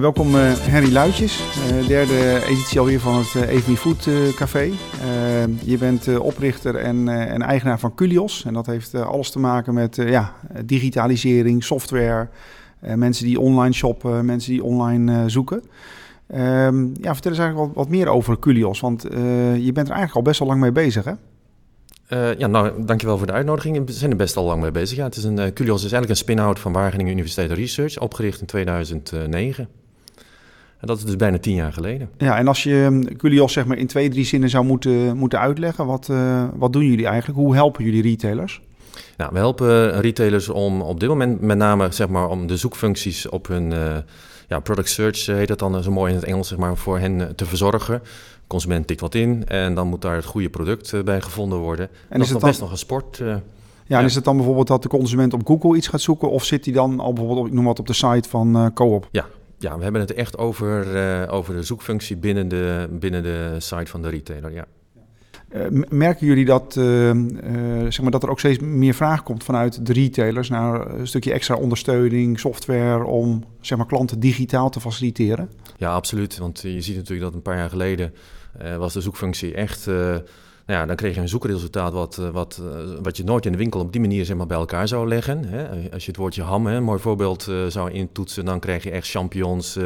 Welkom uh, Henry Luitjes, uh, derde editie alweer van het uh, Even Food Café. je bent oprichter en, en, eigenaar van Culios en dat heeft alles te maken met ja, digitalisering, software, mensen die online shoppen, mensen die online zoeken. Ehm, ja, vertel eens eigenlijk wat, wat, meer over Culios, want je bent er eigenlijk al best wel lang mee bezig hè? Ja, nou, dankjewel voor de uitnodiging. We zijn er best al lang mee bezig. Ja, het is een, uh, Culios is eigenlijk een spin-out van Wageningen Universiteit Research, opgericht in 2009. En dat is dus bijna tien jaar geleden. Ja, en als je Culios um, zeg maar in twee, drie zinnen zou moeten, moeten uitleggen, wat, uh, wat doen jullie eigenlijk? Hoe helpen jullie retailers? Nou, we helpen retailers om op dit moment met name zeg maar, om de zoekfuncties op hun ja, product search, heet dat dan zo mooi in het Engels, zeg maar, voor hen te verzorgen consument tikt wat in en dan moet daar het goede product eh, bij gevonden worden. En, is, het dan... best nog een sport. Uh, ja, en is het dan bijvoorbeeld dat de consument op Google iets gaat zoeken of zit hij dan al bijvoorbeeld, ik noem wat, op de site van uh, Coop? Ja, ja, we hebben het echt over, uh, over de zoekfunctie binnen de, binnen de site van de retailer, ja. Uh, merken jullie dat, uh, zeg maar dat er ook steeds meer vraag komt vanuit de retailers naar een stukje extra ondersteuning, software om zeg maar, klanten digitaal te faciliteren? Ja, absoluut. Want je ziet natuurlijk dat een paar jaar geleden was de zoekfunctie echt. Nou ja, dan kreeg je een zoekresultaat wat, uh, wat, wat je nooit in de winkel op die manier zeg maar, bij elkaar zou leggen. Hè? Als je het woordje ham, hè, een mooi voorbeeld, zou intoetsen, dan krijg je echt champignons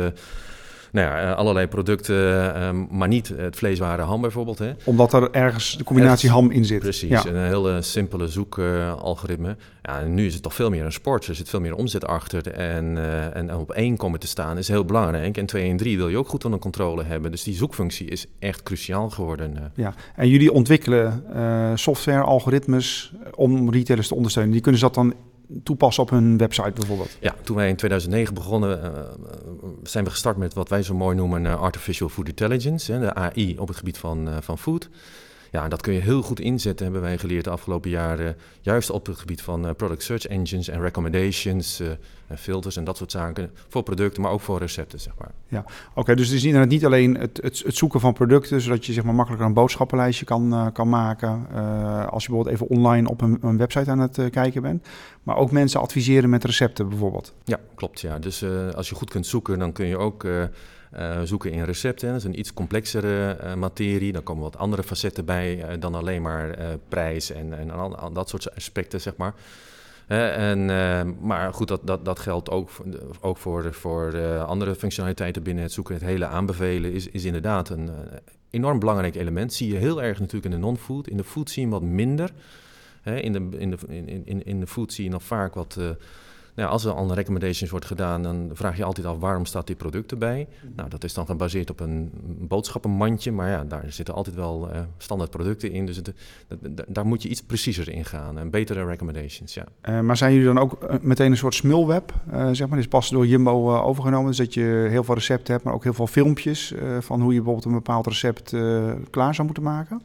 nou ja, eh, allerlei producten, ehm, maar niet het vleesware ham bijvoorbeeld. Hè. Omdat er ergens de combinatie ham in zit. Precies, een hele simpele zoekalgoritme. ja, en nu is het toch veel meer een sport, er zit veel meer omzet achter. En, uh, en op één komen te staan is heel belangrijk. En twee en drie wil je ook goed onder controle hebben. Dus die zoekfunctie is echt cruciaal geworden. Eh. Ja, en jullie ontwikkelen software, algoritmes om retailers te ondersteunen. Die kunnen ze dat dan toepassen op hun website bijvoorbeeld? Ja, toen wij in 2009 begonnen, uh, zijn we gestart met wat wij zo mooi noemen uh, Artificial Food Intelligence, hè, de AI op het gebied van, van food. Ja, dat kun je heel goed inzetten, hebben wij geleerd de afgelopen jaren. Juist op het gebied van uh, product search engines en recommendations, uh, en filters en dat soort zaken. Voor producten, maar ook voor recepten, zeg maar. Ja, oké. dus het is inderdaad niet alleen het, het, het, zoeken van producten, zodat je zeg maar, makkelijker een boodschappenlijstje kan, uh, kan maken. als je bijvoorbeeld even online op een, een website aan het kijken bent. Maar ook mensen adviseren met recepten bijvoorbeeld. Ja, klopt. Ja. Dus als je goed kunt zoeken, dan kun je ook uh, zoeken in recepten. Dat is een iets complexere uh, materie. Dan komen wat andere facetten bij uh, dan alleen maar prijs en, en dat soort aspecten, zeg maar. en, maar goed, dat, dat, dat geldt ook, ook voor, voor andere functionaliteiten binnen het zoeken. Het hele aanbevelen is, is inderdaad een enorm belangrijk element. Zie je heel erg natuurlijk in de non-food. In de food zie je wat minder. in, de, in, de, in, in, in de food zie je nog vaak wat nou, als er al een recommendations wordt gedaan, dan vraag je altijd af waarom staat die product erbij. Nou, dat is dan gebaseerd op een boodschappenmandje, maar ja, daar zitten altijd wel uh, standaard producten in. Dus daar moet je iets preciezer in gaan en betere recommendations, ja. Uh, maar zijn jullie dan ook eh, meteen een soort smulweb, uh, zeg maar, is pas door Jumbo overgenomen, dus dat je heel veel recepten hebt, maar ook heel veel filmpjes van hoe je bijvoorbeeld een bepaald recept klaar zou moeten maken?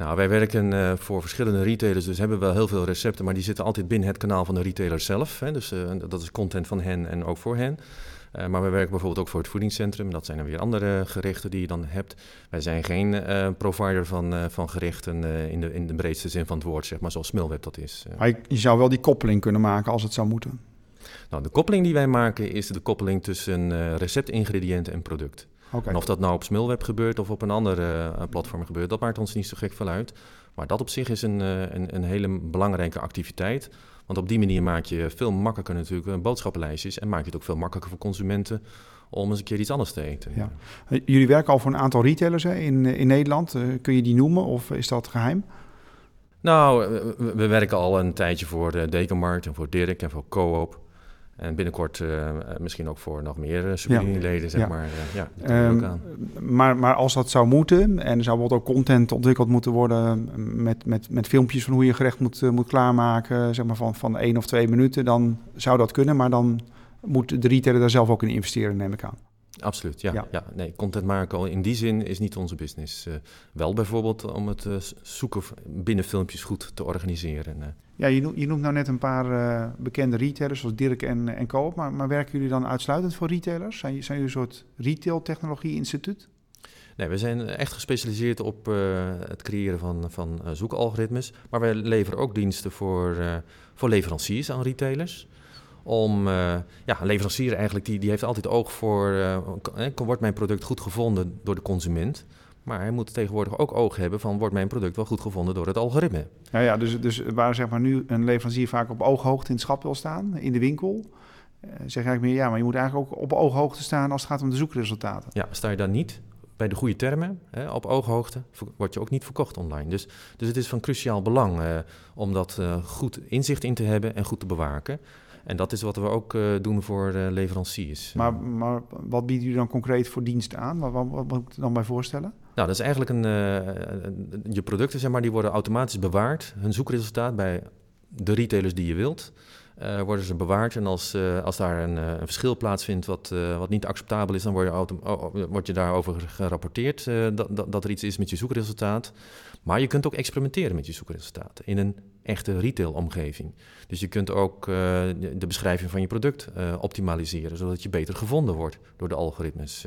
Nou, wij werken uh, voor verschillende retailers, dus hebben wel heel veel recepten, maar die zitten altijd binnen het kanaal van de retailer zelf. Hè, dus uh, dat is content van hen en ook voor hen. Uh, maar we werken bijvoorbeeld ook voor het voedingscentrum. Dat zijn dan weer andere gerichten die je dan hebt. Wij zijn geen provider van, van gerichten in, de, in de breedste zin van het woord, zeg maar, zoals Smilweb dat is. Maar je zou wel die koppeling kunnen maken als het zou moeten. Nou, de koppeling die wij maken is de koppeling tussen receptingrediënt en product. En of dat nou op Smilweb gebeurt of op een andere uh, platform gebeurt, dat maakt ons niet zo gek veel uit. Maar dat op zich is een, uh, een, een, hele belangrijke activiteit. Want op die manier maak je veel makkelijker natuurlijk uh, boodschappenlijstjes. En maak je het ook veel makkelijker voor consumenten om eens een keer iets anders te eten. Ja. Jullie werken al voor een aantal retailers hè, in, in Nederland. kun je die noemen of is dat geheim? Nou, we, werken al een tijdje voor de Dekenmarkt en voor Dirk en voor Coop. En binnenkort uh, misschien ook voor nog meer uh, leden zeg maar. Uh, ja, um, maar, maar als dat zou moeten, en er zou bijvoorbeeld ook content ontwikkeld moeten worden met, met, met filmpjes van hoe je gerecht moet, moet klaarmaken, zeg maar van, van één of twee minuten, dan zou dat kunnen, maar dan moet de retailer daar zelf ook in investeren, neem ik aan. Absoluut, ja. ja. Nee, content maken in die zin is niet onze business. Uh, wel bijvoorbeeld om het uh, zoeken binnen filmpjes goed te organiseren. Uh. Ja, je noemt, je noemt nou net een paar bekende retailers zoals Dirk en, en Koop. Maar, maar werken jullie dan uitsluitend voor retailers? Zijn, zijn jullie een soort retail-technologie-instituut? Nee, we zijn echt gespecialiseerd op het creëren van, van zoekalgoritmes. Maar wij leveren ook diensten voor, voor leveranciers aan retailers om ja, een leverancier eigenlijk, die, die heeft altijd oog voor, wordt mijn product goed gevonden door de consument? Maar hij moet tegenwoordig ook oog hebben van, wordt mijn product wel goed gevonden door het algoritme? Ja, ja dus, dus waar zeg maar nu een leverancier vaak op ooghoogte in het schap wil staan, in de winkel... zeg eigenlijk meer, ja, maar je moet eigenlijk ook op ooghoogte staan als het gaat om de zoekresultaten. Ja, sta je dan niet bij de goede termen, hè, op ooghoogte, word je ook niet verkocht online. Dus, dus het is van cruciaal belang uh, om dat uh, goed inzicht in te hebben en goed te bewaken. En dat is wat we ook uh, doen voor leveranciers. Maar, maar wat bieden jullie dan concreet voor diensten aan? Wat, wat, wat, moet ik er dan bij voorstellen? Nou, dat is eigenlijk een, je producten, zeg maar, die worden automatisch bewaard. Hun zoekresultaat bij de retailers die je wilt. Uh, worden ze bewaard. En als, uh, als daar een, uh, een, verschil plaatsvindt wat, wat niet acceptabel is, dan word je, word je daarover gerapporteerd dat, dat, dat, er iets is met je zoekresultaat. Maar je kunt ook experimenteren met je zoekresultaten in een echte retailomgeving. Dus je kunt ook de beschrijving van je product optimaliseren, zodat je beter gevonden wordt door de algoritmes.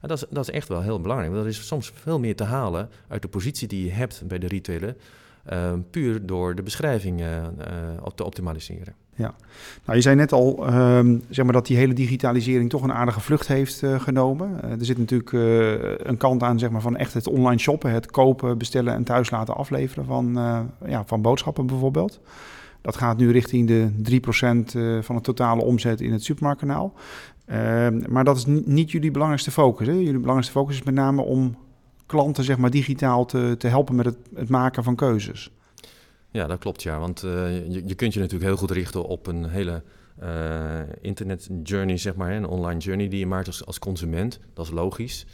en dat is, dat is echt wel heel belangrijk, want er is soms veel meer te halen uit de positie die je hebt bij de retailer. puur door de beschrijving te optimaliseren. Ja, nou je zei net al um, zeg maar dat die hele digitalisering toch een aardige vlucht heeft uh, genomen. Uh, er zit natuurlijk uh, een kant aan zeg maar, van echt het online shoppen, het kopen, bestellen en thuis laten afleveren van, ja, van boodschappen bijvoorbeeld. Dat gaat nu richting de 3% van de totale omzet in het supermarktkanaal. Ehm, maar dat is niet jullie belangrijkste focus. Hè? Jullie belangrijkste focus is met name om klanten zeg maar, digitaal te, te helpen met het, het maken van keuzes. Ja, dat klopt ja. Want uh, je, je, kunt je natuurlijk heel goed richten op een hele uh, internet journey, zeg maar, een online journey die je maakt als, als consument. Dat is logisch.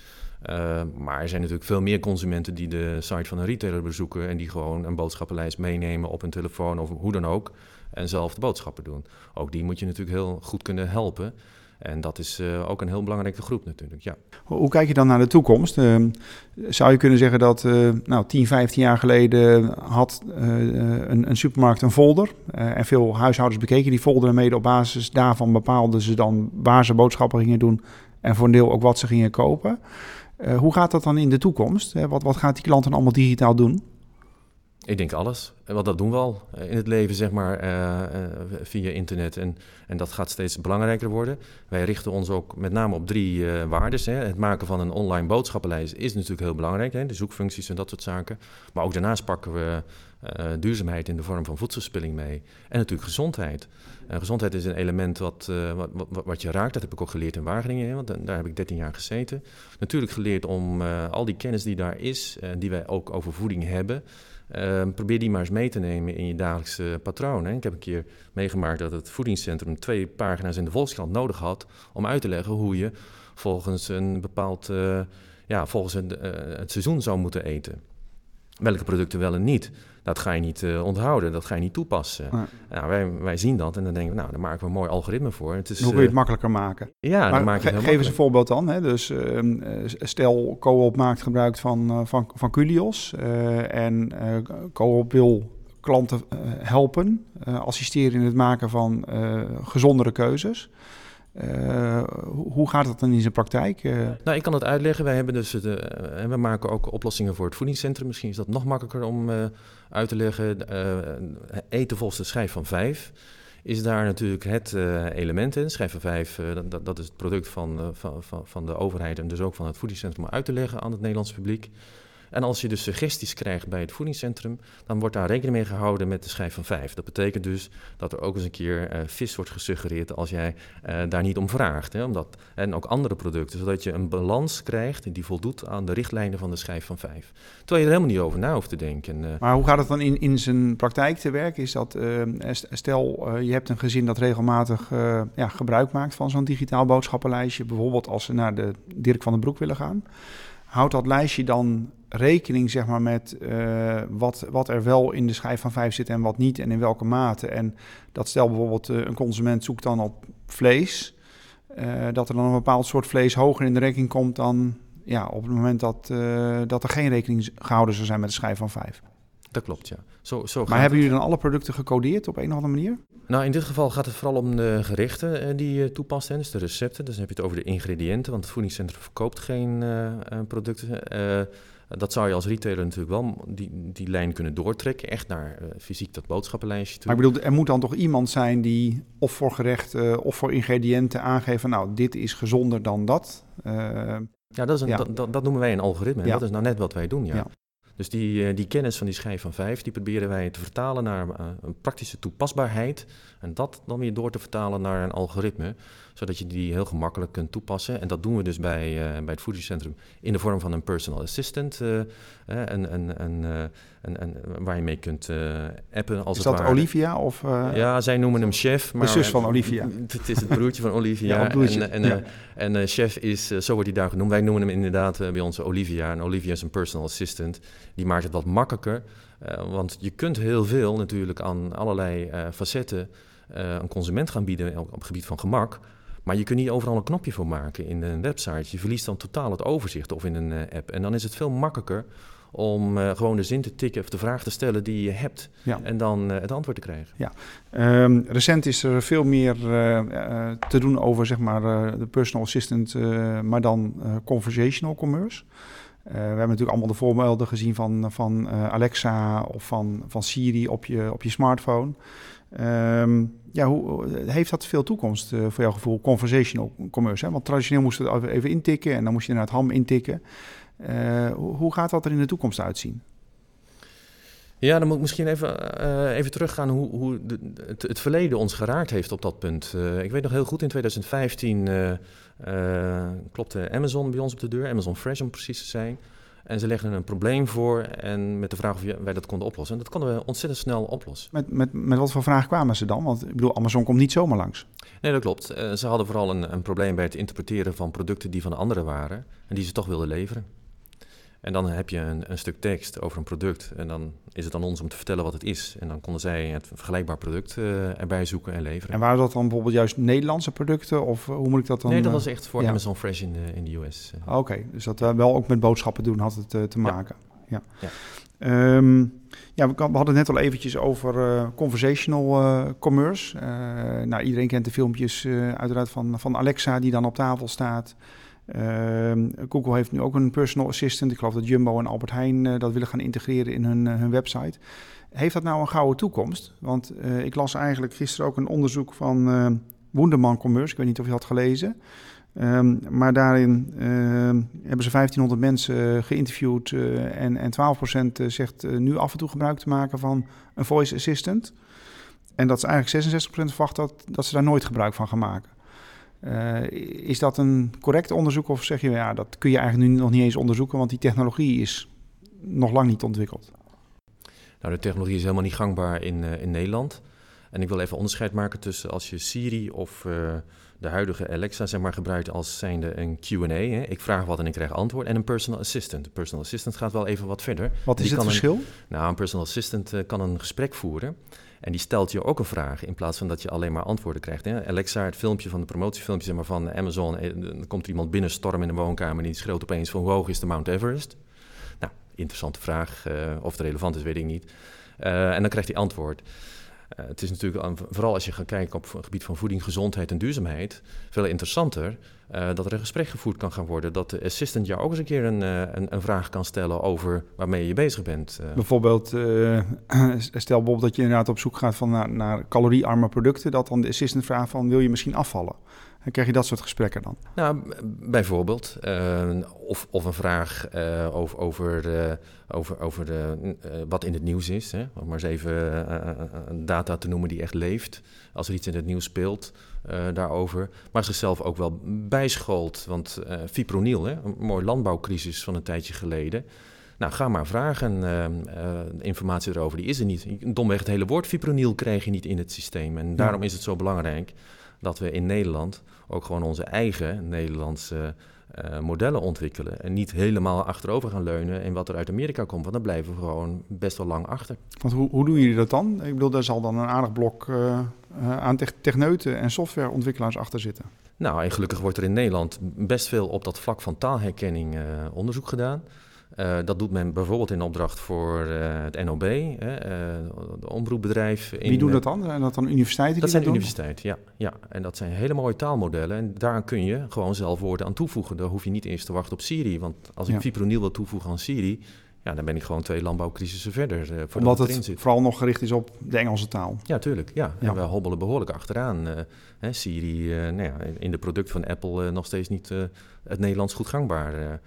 Uh, maar er zijn natuurlijk veel meer consumenten die de site van een retailer bezoeken en die gewoon een boodschappenlijst meenemen op hun telefoon of hoe dan ook en zelf de boodschappen doen. Ook die moet je natuurlijk heel goed kunnen helpen. En dat is uh, ook een heel belangrijke groep natuurlijk, ja. Hoe kijk je dan naar de toekomst? Uh, zou je kunnen zeggen dat uh, nou, 10, 15 jaar geleden had een, een, supermarkt een folder. en veel huishoudens bekeken die folder en mede op basis daarvan bepaalden ze dan waar ze boodschappen gingen doen en voor een deel ook wat ze gingen kopen. hoe gaat dat dan in de toekomst? wat, wat gaat die klant dan allemaal digitaal doen? Ik denk alles. Want dat doen we al in het leven, zeg maar, uh, via internet. En, en dat gaat steeds belangrijker worden. Wij richten ons ook met name op drie waardes. Hè. Het maken van een online boodschappenlijst is natuurlijk heel belangrijk. Hè. De zoekfuncties en dat soort zaken. Maar ook daarnaast pakken we duurzaamheid in de vorm van voedselspilling mee. En natuurlijk gezondheid. gezondheid is een element wat, wat, wat, wat, je raakt. Dat heb ik ook geleerd in Wageningen. Hè, want daar heb ik 13 jaar gezeten. Natuurlijk geleerd om al die kennis die daar is, die wij ook over voeding hebben... Ehm, probeer die maar eens mee te nemen in je dagelijkse patroon. Hè. Ik heb een keer meegemaakt dat het voedingscentrum twee pagina's in de Volkskrant nodig had om uit te leggen hoe je volgens een bepaald, uh, ja, volgens een, uh, het seizoen zou moeten eten. Welke producten wel en niet. Dat ga je niet uh, onthouden, dat ga je niet toepassen. Nou, wij, wij zien dat en dan denken we, nou, daar maken we een mooi algoritme voor. Het is, Hoe kun je het makkelijker maken? Ja, dan maak je ge geef eens een voorbeeld dan. Hè. Dus uh, stel, Coop maakt gebruik van, van, van Culios en Coop wil klanten helpen, assisteren in het maken van gezondere keuzes. Uh, hoe gaat dat dan in zijn praktijk? Uh... Nou, ik kan het uitleggen. Wij hebben dus de, uh, we maken ook oplossingen voor het voedingscentrum. Misschien is dat nog makkelijker om uit te leggen. eten volgens de schijf van vijf is daar natuurlijk het element in. Schijf van vijf, dat, dat, is het product van, van, van de overheid en dus ook van het voedingscentrum om uit te leggen aan het Nederlands publiek. En als je dus suggesties krijgt bij het voedingscentrum, dan wordt daar rekening mee gehouden met de schijf van 5. Dat betekent dus dat er ook eens een keer uh, vis wordt gesuggereerd als jij uh, daar niet om vraagt. Hè, omdat, en ook andere producten, zodat je een balans krijgt die voldoet aan de richtlijnen van de schijf van 5. Terwijl je er helemaal niet over na hoeft te denken. Uh, maar hoe gaat het dan in, in zijn praktijk te werken? Is dat, stel, je hebt een gezin dat regelmatig ja, gebruik maakt van zo'n digitaal boodschappenlijstje, bijvoorbeeld als ze naar de Dirk van den Broek willen gaan. Houdt dat lijstje dan rekening zeg maar, met uh, wat, wat er wel in de schijf van 5 zit en wat niet en in welke mate. En dat stel bijvoorbeeld uh, een consument zoekt dan op vlees, uh, dat er dan een bepaald soort vlees hoger in de rekening komt dan ja, op het moment dat, dat er geen rekening gehouden zou zijn met de schijf van 5. Dat klopt, ja. Zo, zo maar hebben jullie dan alle producten gecodeerd op een of andere manier? Nou, in dit geval gaat het vooral om de gerechten die je toepast, hè, dus de recepten. Dus dan heb je het over de ingrediënten, want het voedingscentrum verkoopt geen producten. Dat zou je als retailer natuurlijk wel die, die lijn kunnen doortrekken. Echt naar fysiek dat boodschappenlijstje toe. Maar ik bedoel, er moet dan toch iemand zijn die of voor gerechten of voor ingrediënten aangeeft van nou, dit is gezonder dan dat. ja, dat, is een, Dat, dat, noemen wij een algoritme. En dat is nou net wat wij doen, ja. Dus die, eh, die kennis van die schijf van vijf, die proberen wij te vertalen naar een praktische toepasbaarheid. En dat dan weer door te vertalen naar een algoritme, zodat je die heel gemakkelijk kunt toepassen. En dat doen we dus bij, uh, bij het voedingscentrum in de vorm van een personal assistant. en, en, en, en, waar je mee kunt appen als Is dat Olivia? Of, ja, zij noemen hem chef. Maar, de zus van Olivia. Het is het broertje van Olivia. ja, en en, en chef is, zo wordt hij daar genoemd. Wij noemen hem inderdaad bij ons Olivia. En Olivia is een personal assistant. Die maakt het wat makkelijker. Uh, want je kunt heel veel natuurlijk aan allerlei uh, facetten uh, een consument gaan bieden op, het gebied van gemak. Maar je kunt niet overal een knopje voor maken in een website. Je verliest dan totaal het overzicht of in een app. En dan is het veel makkelijker om uh, gewoon de zin te tikken of de vraag te stellen die je hebt ja. en dan uh, het antwoord te krijgen. Ja, um, recent is er veel meer uh, te doen over zeg maar de personal assistant, maar dan conversational commerce. We hebben natuurlijk allemaal de voorbeelden gezien van, van Alexa of van, van Siri op je, op je smartphone. Um, ja, hoe, heeft dat veel toekomst uh, voor jouw gevoel, conversational commerce? Hè? Want traditioneel moest het even intikken en dan moest je naar het ham intikken. Hoe, hoe, gaat dat er in de toekomst uitzien? Ja, dan moet ik misschien even, even teruggaan hoe, hoe de, het, verleden ons geraakt heeft op dat punt. Ik weet nog heel goed, in 2015 uh, klopte Amazon bij ons op de deur, Amazon Fresh om precies te zijn. En ze legden een probleem voor en met de vraag of wij dat konden oplossen. En dat konden we ontzettend snel oplossen. Met, met, met wat voor vraag kwamen ze dan? Want ik bedoel, Amazon komt niet zomaar langs. Nee, dat klopt. ze hadden vooral een, een probleem bij het interpreteren van producten die van anderen waren en die ze toch wilden leveren. En dan heb je een, een, stuk tekst over een product. En dan is het aan ons om te vertellen wat het is. En dan konden zij het vergelijkbaar product uh, erbij zoeken en leveren. En waren dat dan bijvoorbeeld juist Nederlandse producten? Of hoe moet ik dat dan? Nee, dat was echt voor Amazon Fresh in de, in de US. Ah, oké, dus dat uh, wel ook met boodschappen doen had het uh, te maken. Ja. ja. ja. Um, ja, we, hadden het net al eventjes over conversational commerce. nou, iedereen kent de filmpjes uiteraard van, van Alexa die dan op tafel staat. Uh, Google heeft nu ook een personal assistant. Ik geloof dat Jumbo en Albert Heijn uh, dat willen gaan integreren in hun, uh, hun website. Heeft dat nou een gouden toekomst? Want uh, ik las eigenlijk gisteren ook een onderzoek van Wonderman Commerce. Ik weet niet of je had gelezen. Um, maar daarin ehm, hebben ze 1500 mensen geïnterviewd en, en 12% zegt nu af en toe gebruik te maken van een voice assistant. En dat is eigenlijk 66% verwacht dat, dat ze daar nooit gebruik van gaan maken. Uh, is dat een correct onderzoek of zeg je ja, dat kun je eigenlijk nu nog niet eens onderzoeken, want die technologie is nog lang niet ontwikkeld? Nou, de technologie is helemaal niet gangbaar in, uh, in Nederland. En ik wil even onderscheid maken tussen als je Siri of uh, de huidige Alexa zeg maar, gebruikt als zijnde een Q&A. Ik vraag wat en ik krijg antwoord. En een personal assistant. Een personal assistant gaat wel even wat verder. Wat is het verschil? nou, een personal assistant kan een gesprek voeren. En die stelt je ook een vraag in plaats van dat je alleen maar antwoorden krijgt. Hè? Alexa, het filmpje van de promotiefilmpje zeg maar, van Amazon. Eh, dan komt er iemand binnenstormen in de woonkamer en die schreeuwt opeens van hoe hoog is de Mount Everest? Nou, interessante vraag. Uh, of het relevant is, weet ik niet. Uh, en dan krijgt hij antwoord. Uh, het is natuurlijk, vooral als je gaat kijken op het gebied van voeding, gezondheid en duurzaamheid, veel interessanter uh, dat er een gesprek gevoerd kan gaan worden. Dat de assistant jou ook eens een keer een, uh, een, vraag kan stellen over waarmee je bezig bent. Bijvoorbeeld, stel bijvoorbeeld dat je inderdaad op zoek gaat van naar, naar caloriearme producten, dat dan de assistant vraagt van wil je misschien afvallen? En krijg je dat soort gesprekken dan? Nou, bijvoorbeeld. Uh, of, of een vraag uh, over, over, uh, over, over de, wat in het nieuws is. Hè? Om maar eens even een data te noemen die echt leeft. Als er iets in het nieuws speelt daarover. Maar zichzelf ook wel bijschoolt. Want fipronil, hè? een mooi landbouwcrisis van een tijdje geleden. Nou, ga maar vragen. informatie erover, die is er niet. Domweg het hele woord fipronil krijg je niet in het systeem. En daarom is het zo belangrijk dat we in Nederland ook gewoon onze eigen Nederlandse uh, modellen ontwikkelen. En niet helemaal achterover gaan leunen in wat er uit Amerika komt. Want dan blijven we gewoon best wel lang achter. Want hoe, hoe doen jullie dat dan? Ik bedoel, daar zal dan een aardig blok uh, aan techneuten en softwareontwikkelaars achter zitten. Nou, en gelukkig wordt er in Nederland best veel op dat vlak van taalherkenning uh, onderzoek gedaan. Uh, dat doet men bijvoorbeeld in opdracht voor uh, het NOB, uh, de omroepbedrijf. In, Wie doet dat dan? Zijn dat dan universiteiten? Dat zijn universiteiten, ja, ja. En dat zijn hele mooie taalmodellen. En daar kun je gewoon zelf woorden aan toevoegen. Daar hoef je niet eerst te wachten op Siri. Want als ik ja. fipronil wil toevoegen aan Siri, ja, dan ben ik gewoon twee landbouwcrisissen verder. Uh, Omdat het, het vooral nog gericht is op de Engelse taal. Ja, tuurlijk. Ja. ja. En we hobbelen behoorlijk achteraan. Uh, hè, Siri, uh, nou ja, in de producten van Apple nog steeds niet het Nederlands goed gangbaar.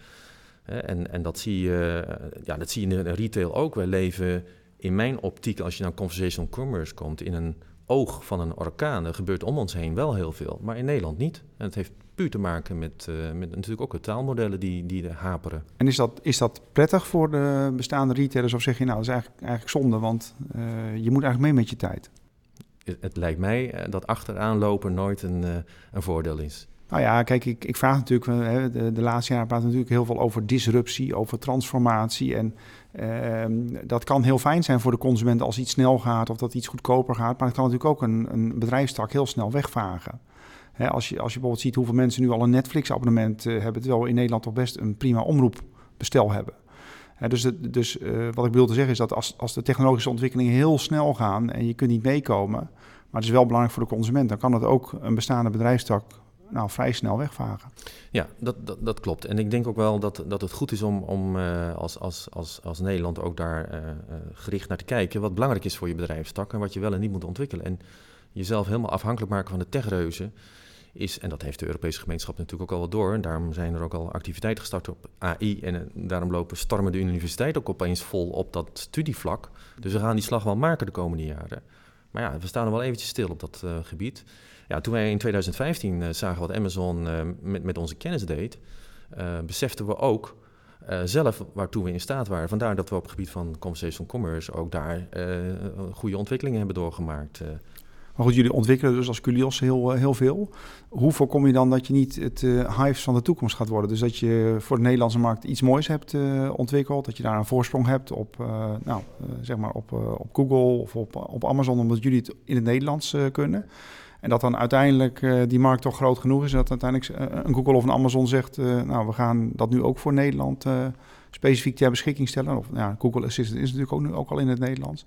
En, en dat zie, je, ja, dat zie je in de retail ook. We leven in mijn optiek, als je naar conversational commerce komt, in een oog van een orkaan. Er gebeurt om ons heen wel heel veel, maar in Nederland niet. En het heeft puur te maken met, uh, met natuurlijk ook de taalmodellen die, die haperen. En is dat, is dat prettig voor de bestaande retailers of zeg je nou, dat is eigenlijk, eigenlijk zonde, want uh, je moet eigenlijk mee met je tijd? Het, het lijkt mij eh, dat achteraan lopen nooit een, een voordeel is. Nou ja, kijk, ik, ik vraag natuurlijk, hè, de, de laatste jaren praten natuurlijk heel veel over disruptie, over transformatie. En uh, dat kan heel fijn zijn voor de consument als iets snel gaat of dat iets goedkoper gaat. Maar het kan natuurlijk ook een, een bedrijfstak heel snel wegvagen als, je, als je bijvoorbeeld ziet hoeveel mensen nu al een Netflix-abonnement uh, hebben, terwijl we in Nederland toch best een prima omroepbestel hebben. dus dus uh, wat ik bedoel te zeggen is dat als, als de technologische ontwikkelingen heel snel gaan en je kunt niet meekomen, maar het is wel belangrijk voor de consument, dan kan het ook een bestaande bedrijfstak nou, vrij snel wegvagen. Ja, dat, dat, dat, klopt. En ik denk ook wel dat, dat het goed is om, om uh, als, als, als, als Nederland ook daar uh, gericht naar te kijken. Wat belangrijk is voor je bedrijfstak en wat je wel en niet moet ontwikkelen. En jezelf helemaal afhankelijk maken van de techreuzen is, en dat heeft de Europese gemeenschap natuurlijk ook al wat door, en daarom zijn er ook al activiteiten gestart op AI, en eh, daarom lopen stormen de universiteit ook opeens vol op dat studievlak. Dus we gaan die slag wel maken de komende jaren. Maar ja, we staan er wel eventjes stil op dat gebied. Ja, toen wij in 2015 uh, eh, zagen wat Amazon uh, met, met onze kennis deed, beseften we ook zelf waartoe we in staat waren. Vandaar dat we op het gebied van conversational commerce ook daar goede ontwikkelingen hebben doorgemaakt. Maar goed, jullie ontwikkelen dus als Culios heel, eh, heel veel. Hoe voorkom je dan dat je niet het uh, Hives van de toekomst gaat worden? Dus dat je voor de Nederlandse markt iets moois hebt uh, ontwikkeld, dat je daar een voorsprong hebt op, uh, nou, zeg maar op, op Google of op, op Amazon, omdat jullie het in het Nederlands kunnen. En dat dan uiteindelijk die markt toch groot genoeg is dat uiteindelijk een Google of een Amazon zegt, nou, we gaan dat nu ook voor Nederland specifiek ter beschikking stellen. Of ja, Google Assistant is natuurlijk ook nu ook al in het Nederlands.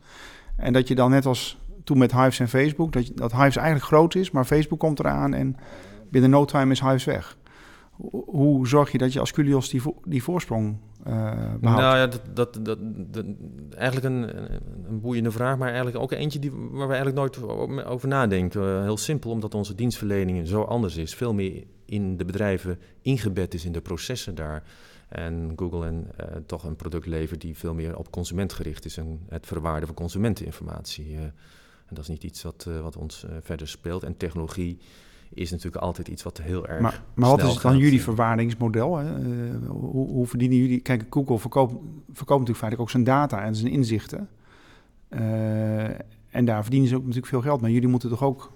En dat je dan net als toen met Hives en Facebook, dat, dat Hives eigenlijk groot is, maar Facebook komt eraan en binnen no time is Hives weg. Hoe zorg je dat je als Culios die, die voorsprong uh? Nou ja, dat, dat, dat, eigenlijk een, een, boeiende vraag, maar eigenlijk ook eentje die, waar we eigenlijk nooit over nadenken. heel simpel, omdat onze dienstverlening zo anders is. Veel meer in de bedrijven ingebed is in de processen daar. En Google en, uh, toch een product levert die veel meer op consument gericht is en het verwaarden van consumenteninformatie. En dat is niet iets wat, wat ons verder speelt. En technologie is natuurlijk altijd iets wat heel erg. Maar, maar wat is dan jullie verwaardingsmodel? Hè? Uh, hoe, hoe, verdienen jullie? Kijk, Google verkoopt, verkoopt natuurlijk feitelijk ook zijn data en zijn inzichten. en daar verdienen ze ook natuurlijk veel geld mee. Jullie moeten toch ook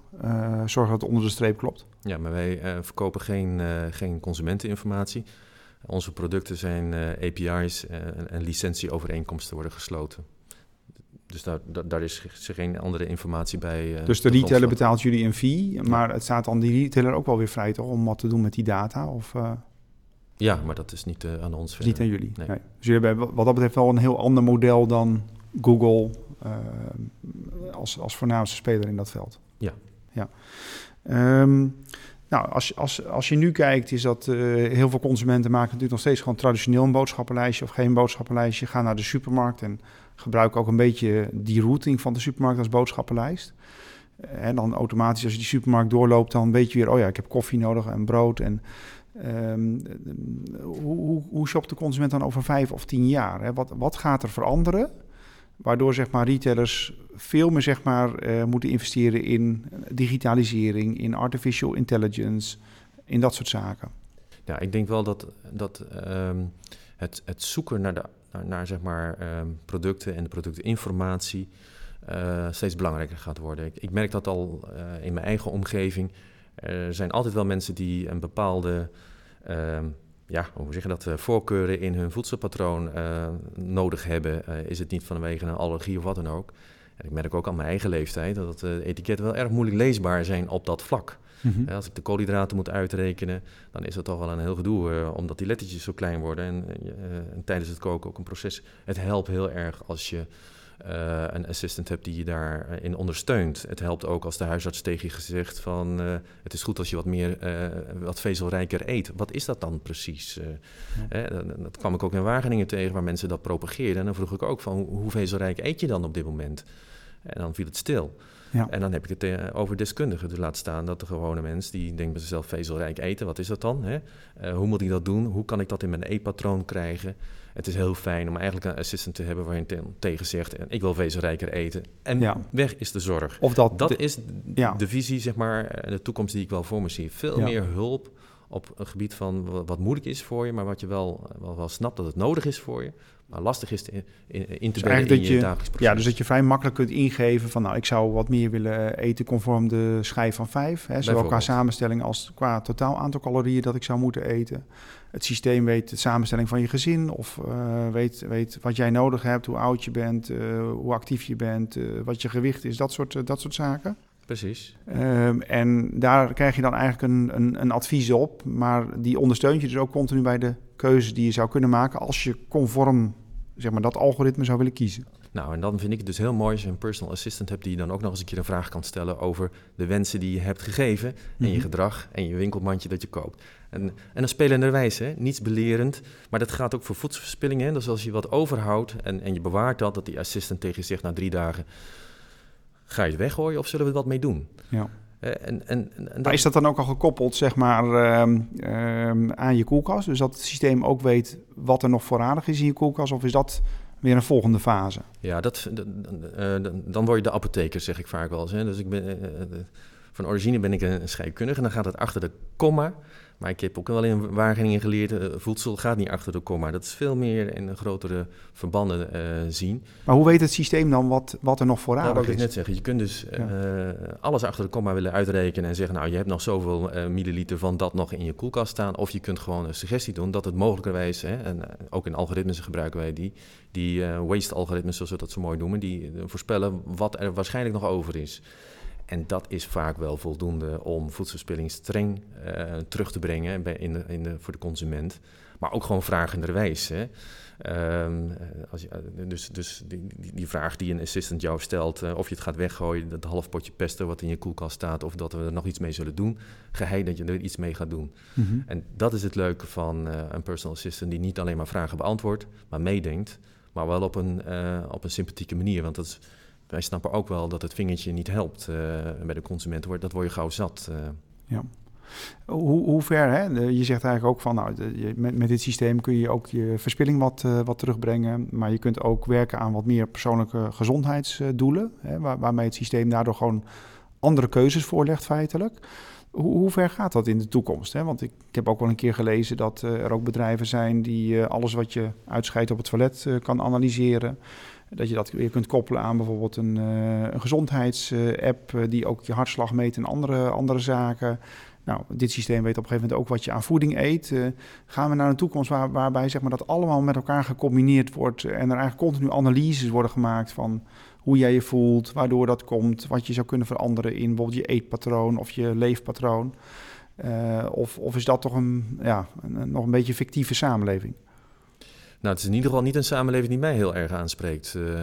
zorgen dat het onder de streep klopt? Ja, maar wij verkopen geen, geen consumenteninformatie. Onze producten zijn API's en licentieovereenkomsten worden gesloten. Dus daar, daar, is geen andere informatie bij. Uh, dus de retailer betaalt jullie een fee, maar het staat dan die retailer ook wel weer vrij toch om wat te doen met die data? Of, uh... Ja, maar dat is niet uh, aan ons. Niet aan jullie. Nee. Nee. Dus jullie hebben wat dat betreft wel een heel ander model dan Google als, als voornaamste speler in dat veld. Ja. ja. Um, nou, als, als, als je nu kijkt, is dat heel veel consumenten maken natuurlijk nog steeds gewoon traditioneel een boodschappenlijstje of geen boodschappenlijstje. Gaan naar de supermarkt en gebruik ook een beetje die routing van de supermarkt als boodschappenlijst. En dan automatisch als je die supermarkt doorloopt, dan weet je weer, oh ja, ik heb koffie nodig en brood. En um, hoe, hoe, hoe shopt de consument dan over vijf of tien jaar? Wat, wat gaat er veranderen? Waardoor zeg maar, retailers veel meer zeg maar, uh, moeten investeren in digitalisering, in artificial intelligence, in dat soort zaken. Ja, ik denk wel dat, dat um, het, het zoeken naar de naar, zeg maar, ehm, producten en de productinformatie uh, steeds belangrijker gaat worden. Ik, merk dat al uh, in mijn eigen omgeving. Er zijn altijd wel mensen die een bepaalde, uh, ja, hoe zeg je dat, voorkeuren in hun voedselpatroon nodig hebben. is het niet vanwege een allergie of wat dan ook. En ik merk ook aan mijn eigen leeftijd dat de etiketten wel erg moeilijk leesbaar zijn op dat vlak. Mhm. als ik de koolhydraten moet uitrekenen, dan is dat toch wel een heel gedoe, omdat die lettertjes zo klein worden. En, en, tijdens het koken ook een proces. Het helpt heel erg als je uh, een assistant hebt die je daarin ondersteunt. Het helpt ook als de huisarts tegen je gezegd van uh, het is goed als je wat meer, uh, wat vezelrijker eet. Wat is dat dan precies? Ja. dat kwam ik ook in Wageningen tegen waar mensen dat propageerden. En dan vroeg ik ook van hoe vezelrijk eet je dan op dit moment? En dan viel het stil. Ja. En dan heb ik het over deskundigen. Dus laat staan dat de gewone mens die denkt bij zichzelf vezelrijk eten, wat is dat dan? Hè? hoe moet ik dat doen? Hoe kan ik dat in mijn eetpatroon krijgen? Het is heel fijn om eigenlijk een assistant te hebben waar je tegen zegt: ik wil vezelrijker eten. En weg is de zorg. Of dat, dat is de visie, zeg maar, de toekomst die ik wel voor me zie. Veel meer hulp op een gebied van wat moeilijk is voor je, maar wat je wel, wel, wel snapt dat het nodig is voor je. Maar lastig is te, in, in te dus brengen in je, je. Ja, dus dat je vrij makkelijk kunt ingeven van... nou, ik zou wat meer willen eten conform de schijf van vijf. Hè, zowel qua samenstelling als qua totaal aantal calorieën dat ik zou moeten eten. Het systeem weet de samenstelling van je gezin... of uh, weet, weet wat jij nodig hebt, hoe oud je bent, uh, hoe actief je bent... Uh, wat je gewicht is, dat soort, dat soort zaken. Precies. Um, en daar krijg je dan eigenlijk een, een, een, advies op. Maar die ondersteunt je dus ook continu bij de keuzes die je zou kunnen maken als je conform zeg maar, dat algoritme zou willen kiezen. Nou, en dan vind ik het dus heel mooi als je een personal assistant hebt die dan ook nog eens een keer een vraag kan stellen over de wensen die je hebt gegeven en je mhm. gedrag en je winkelmandje dat je koopt. En, en dan spelenderwijs, hè, niets belerend, maar dat gaat ook voor voedselverspilling. Hè? Dus als je wat overhoudt en, en je bewaart dat, dat die assistant tegen je zegt na drie dagen, ga je het weggooien of zullen we er wat mee doen? Ja. En, en, en maar is dat dan ook al gekoppeld zeg maar, uh, uh, aan je koelkast? Dus dat het systeem ook weet wat er nog voorradig is in je koelkast? Of is dat weer een volgende fase? Ja, dat, uh, dan word je de apotheker, zeg ik vaak wel eens. Hè? Dus ik ben, eh, eh, van origine ben ik een scheikundige en dan gaat het achter de komma. Maar ik heb ook wel in Wageningen geleerd, uh, voedsel gaat niet achter de komma. Dat is veel meer in grotere verbanden uh, zien. Maar hoe weet het systeem dan wat, wat er nog voorradig nou, is? Dat ik net zeggen. Je kunt dus uh, alles achter de komma willen uitrekenen en zeggen... nou, je hebt nog zoveel milliliter van dat nog in je koelkast staan. Of je kunt gewoon een suggestie doen dat het mogelijkerwijs... Hè, en ook in algoritmes gebruiken wij die... die waste-algoritmes, zoals we dat zo mooi noemen... die voorspellen wat er waarschijnlijk nog over is. En dat is vaak wel voldoende om voedselverspilling streng uh, terug te brengen bij in de, in de, voor de consument. Maar ook gewoon vragenderwijs. Hè. Um, als je, eh, dus dus die, die, die, vraag die een assistant jou stelt, uh, of je het gaat weggooien, dat half potje pesto wat in je koelkast staat, of dat we er nog iets mee zullen doen, geheim dat je er iets mee gaat doen. Mm -hmm. En dat is het leuke van uh, een personal assistant die niet alleen maar vragen beantwoordt, maar meedenkt, maar wel op een, op een sympathieke manier. Want dat is wij snappen ook wel dat het vingertje niet helpt uh, bij de consument. Dat word je gauw zat. Uh. Ja. Hoe, hoe ver, hè? je zegt eigenlijk ook van, nou, met, met dit systeem kun je ook je verspilling wat, uh, wat terugbrengen. Maar je kunt ook werken aan wat meer persoonlijke gezondheidsdoelen. Hè, waar, waarmee het systeem daardoor gewoon andere keuzes voorlegt feitelijk. Hoe, hoe ver gaat dat in de toekomst? Hè? Want ik, ik, heb ook wel een keer gelezen dat er ook bedrijven zijn die alles wat je uitscheidt op het toilet kan analyseren. Dat je dat weer kunt koppelen aan bijvoorbeeld een, uh, een gezondheidsapp uh, die ook je hartslag meet en andere, andere zaken. Nou, dit systeem weet op een gegeven moment ook wat je aan voeding eet. Uh, gaan we naar een toekomst waar, waarbij zeg maar, dat allemaal met elkaar gecombineerd wordt en er eigenlijk continu analyses worden gemaakt van hoe jij je voelt, waardoor dat komt, wat je zou kunnen veranderen in bijvoorbeeld je eetpatroon of je leefpatroon. of, of is dat toch een, ja, een, nog een beetje fictieve samenleving? Nou, het is in ieder geval niet een samenleving die mij heel erg aanspreekt. Uh,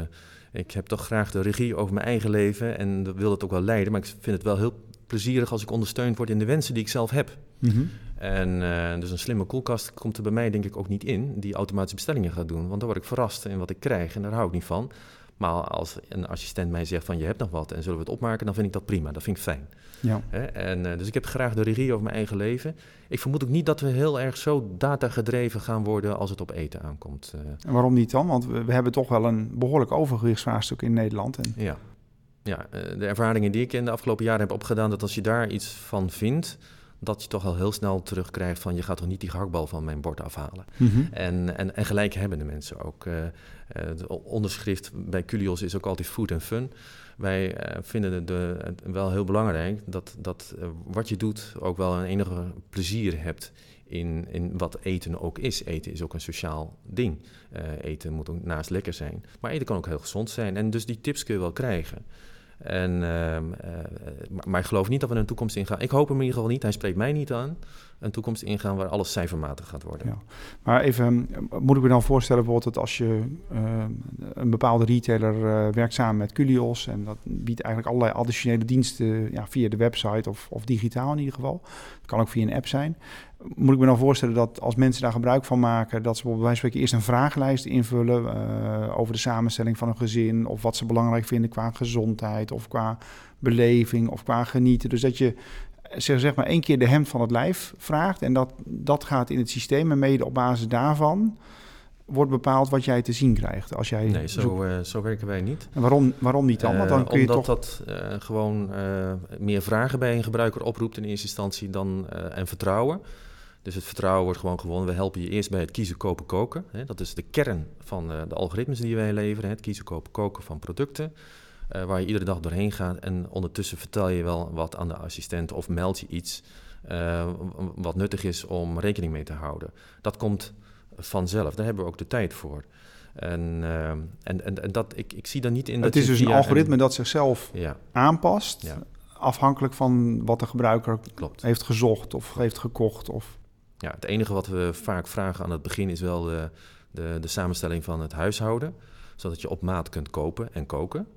ik heb toch graag de regie over mijn eigen leven en wil het ook wel leiden. Maar ik vind het wel heel plezierig als ik ondersteund word in de wensen die ik zelf heb. Mm -hmm. En uh, dus een slimme koelkast komt er bij mij denk ik ook niet in, die automatische bestellingen gaat doen. Want dan word ik verrast in wat ik krijg en daar hou ik niet van. Maar als een assistent mij zegt van je hebt nog wat en zullen we het opmaken, dan vind ik dat prima. Dat vind ik fijn. Ja. En, uh, dus ik heb graag de regie over mijn eigen leven. Ik vermoed ook niet dat we heel erg zo datagedreven gaan worden als het op eten aankomt. Uh. En waarom niet dan? Want we, we, hebben toch wel een behoorlijk overgewichtsvraagstuk in Nederland. En... Ja. ja, uh, de ervaringen die ik in de afgelopen jaren heb opgedaan, dat als je daar iets van vindt, dat je toch al heel snel terugkrijgt van je gaat toch niet die gehaktbal van mijn bord afhalen. Mm -hmm. en, en, en gelijk hebben de mensen ook. Uh, uh, onderschrift bij Culios is ook altijd food and fun. Wij uh, vinden het de, wel heel belangrijk dat, dat wat je doet ook wel een enige plezier hebt in, in wat eten ook is. Eten is ook een sociaal ding. eten moet ook naast lekker zijn. Maar eten kan ook heel gezond zijn. En dus die tips kun je wel krijgen. En, ehm, maar, maar, ik geloof niet dat we een toekomst ingaan. Ik hoop hem in ieder geval niet. Hij spreekt mij niet aan een toekomst ingaan waar alles cijfermatig gaat worden. Maar even, moet ik me dan voorstellen bijvoorbeeld dat als je uh, een bepaalde retailer uh, werkt samen met Culios en dat biedt eigenlijk allerlei additionele diensten ja, via de website of, of digitaal in ieder geval. Het kan ook via een app zijn. Moet ik me dan voorstellen dat als mensen daar gebruik van maken, dat ze bij wijze van spreken eerst een vragenlijst invullen uh, over de samenstelling van een gezin of wat ze belangrijk vinden qua gezondheid of qua beleving of qua genieten. Dus dat je zeg, zeg maar één keer de hemd van het lijf vraagt. En dat, dat gaat in het systeem en mede op basis daarvan wordt bepaald wat jij te zien krijgt. Als jij nee, zo, uh, zo werken wij niet. En waarom, waarom niet dan? Want dan kun je omdat toch... dat uh, gewoon meer vragen bij een gebruiker oproept in eerste instantie dan en vertrouwen. Dus het vertrouwen wordt gewoon gewonnen. We helpen je eerst bij het kiezen, kopen, koken. Hè. Dat is de kern van de algoritmes die wij leveren. Hè. Het kiezen, kopen, koken van producten. Uh, waar je iedere dag doorheen gaat. En ondertussen vertel je wel wat aan de assistent of meld je iets uh, wat nuttig is om rekening mee te houden. Dat komt vanzelf, daar hebben we ook de tijd voor. En, uh, en, en, en, dat, ik, ik zie dan niet in. Het is dus een algoritme dat zichzelf ja. aanpast. Ja. Afhankelijk van wat de gebruiker Klopt. heeft gezocht of heeft gekocht. Of... Ja, het enige wat we vaak vragen aan het begin is wel de, de, de samenstelling van het huishouden. Zodat je op maat kunt kopen en koken.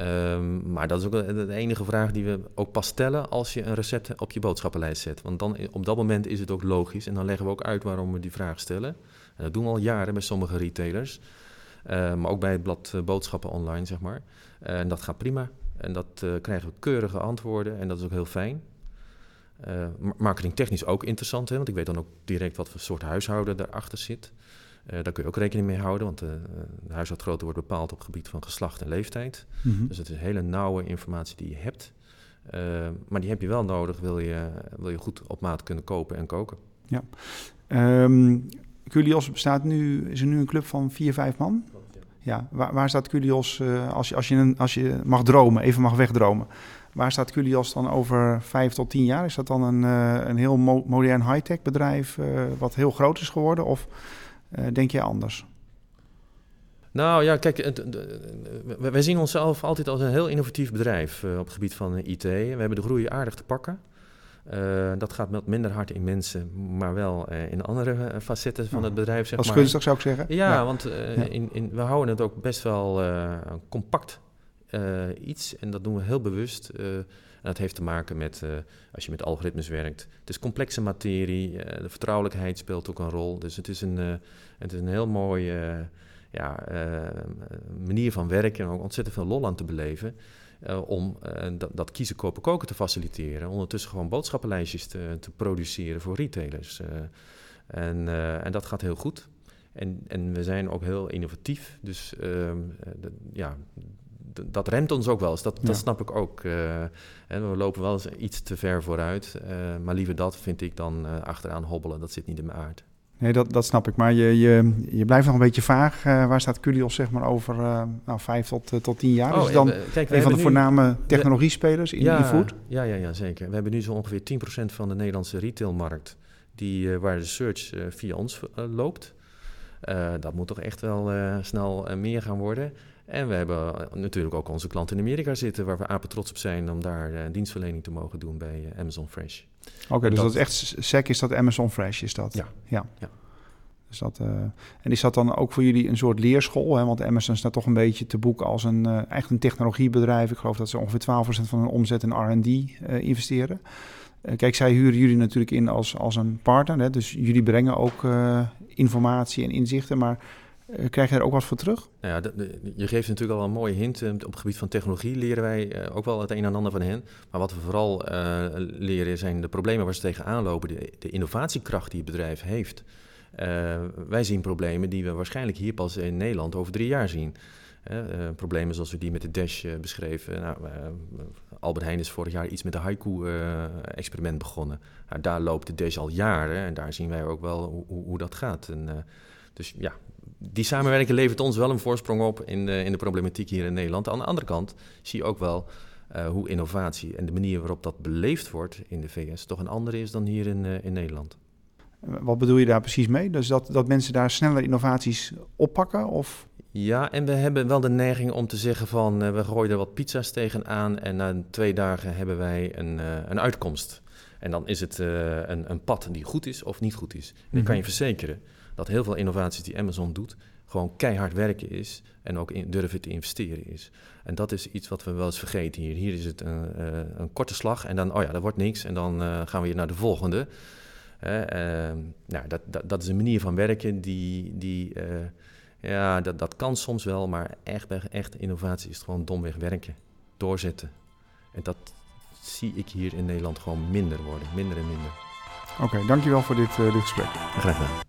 Um, maar dat is ook de enige vraag die we ook pas stellen als je een recept op je boodschappenlijst zet. Want dan, op dat moment is het ook logisch en dan leggen we ook uit waarom we die vraag stellen. En dat doen we al jaren bij sommige retailers, uh, maar ook bij het blad uh, Boodschappen Online, zeg maar. Uh, en dat gaat prima en dat eh, krijgen we keurige antwoorden en dat is ook heel fijn. marketingtechnisch ook interessant, hè, want ik weet dan ook direct wat voor soort huishouden daarachter zit. Uh, daar kun je ook rekening mee houden, want de, eh, de huishoudgrootte wordt bepaald op het gebied van geslacht en leeftijd. Mhm. Dus het is hele nauwe informatie die je hebt. Uh, maar die heb je wel nodig, wil je, wil je goed op maat kunnen kopen en koken. Ja. Um, Culios bestaat nu, is er nu een club van vier, vijf man? Ja, waar, waar staat Culios, uh, als, je, als, je een, als je mag dromen, even mag wegdromen, waar staat Culios dan over vijf tot tien jaar? Is dat dan een, uh, een heel mo modern high-tech bedrijf wat heel groot is geworden? Of denk je anders? Nou ja, kijk, wij zien onszelf altijd als een heel innovatief bedrijf uh, op het gebied van IT. We hebben de groei aardig te pakken. Uh, dat gaat met minder hard in mensen, maar wel uh, in andere facetten van het bedrijf. Zeg als gunstig zou ik zeggen. Ja, ja. want ja. In, in, we houden het ook best wel compact iets en dat doen we heel bewust. Dat heeft te maken met, uh, als je met algoritmes werkt, het is complexe materie, uh, de vertrouwelijkheid speelt ook een rol. Dus het is een, uh, het is een heel mooie ja, manier van werken en ook ontzettend veel lol aan te beleven. om dat, dat, kiezen, kopen, koken te faciliteren. Ondertussen gewoon boodschappenlijstjes te, te produceren voor retailers. en, en dat gaat heel goed. En, en we zijn ook heel innovatief. Dus ehm, ja, dat remt ons ook wel eens. Dat, dat snap ik ook. Uh, we lopen wel eens iets te ver vooruit. Uh, maar liever dat vind ik dan uh, achteraan hobbelen. Dat zit niet in mijn aard. Nee, dat, dat snap ik. Maar je, je, je blijft nog een beetje vaag. waar staat Culios zeg maar over nou, vijf tot, tot tien jaar? Oh, dan kijk, een van de voorname technologiespelers in, ja, in food? Ja, ja, ja, zeker. We hebben nu zo ongeveer 10% van de Nederlandse retailmarkt... Die, waar de search via ons loopt. dat moet toch echt wel snel meer gaan worden. En we hebben natuurlijk ook onze klanten in Amerika zitten, waar we apen trots op zijn om daar uh, dienstverlening te mogen doen bij uh, Amazon Fresh. Oké, dus dat, is echt SEC, is dat Amazon Fresh, is dat? Ja. ja. ja. Dus dat, uh, en is dat dan ook voor jullie een soort leerschool? Hè? Want Amazon staat toch een beetje te boek als een, echt een technologiebedrijf. Ik geloof dat ze ongeveer 12% van hun omzet in R&D investeren. kijk, zij huren jullie natuurlijk in als, als een partner. Hè? Dus jullie brengen ook informatie en inzichten, maar eh, krijg je er ook wat voor terug? Nou ja, je geeft natuurlijk al een mooie hint. Op het gebied van technologie leren wij eh, ook wel het een en ander van hen. Maar wat we vooral leren zijn de problemen waar ze tegenaan lopen. De, de innovatiekracht die het bedrijf heeft. Wij zien problemen die we waarschijnlijk hier pas in Nederland over drie jaar zien. problemen zoals we die met de Dash beschreven. Nou, Albert Heijn is vorig jaar iets met de haiku-experiment begonnen. Nou, daar loopt de Dash al jaren en daar zien wij ook wel hoe, hoe dat gaat. En, dus ja, die samenwerking levert ons wel een voorsprong op in de, in de problematiek hier in Nederland. Aan de andere kant zie je ook wel uh, hoe innovatie en de manier waarop dat beleefd wordt in de VS toch een andere is dan hier in, uh, in Nederland. Wat bedoel je daar precies mee? Dus dat, dat mensen daar sneller innovaties oppakken? Of? Ja, en we hebben wel de neiging om te zeggen van uh, we gooien er wat pizza's tegenaan en na twee dagen hebben wij een, een uitkomst. En dan is het een, een, pad die goed is of niet goed is. En kan je verzekeren dat heel veel innovaties die Amazon doet, gewoon keihard werken is en ook in, durven te investeren is. En dat is iets wat we wel eens vergeten hier. Hier is het een, een korte slag en dan, oh ja, dat wordt niks en dan gaan we hier naar de volgende. nou, dat, dat, dat, is een manier van werken die, die ja, dat, dat kan soms wel, maar echt bij echte innovatie is het gewoon domweg werken, doorzetten. En dat zie ik hier in Nederland gewoon minder worden, minder en minder. Oké, dankjewel voor dit, dit gesprek. Graag gedaan.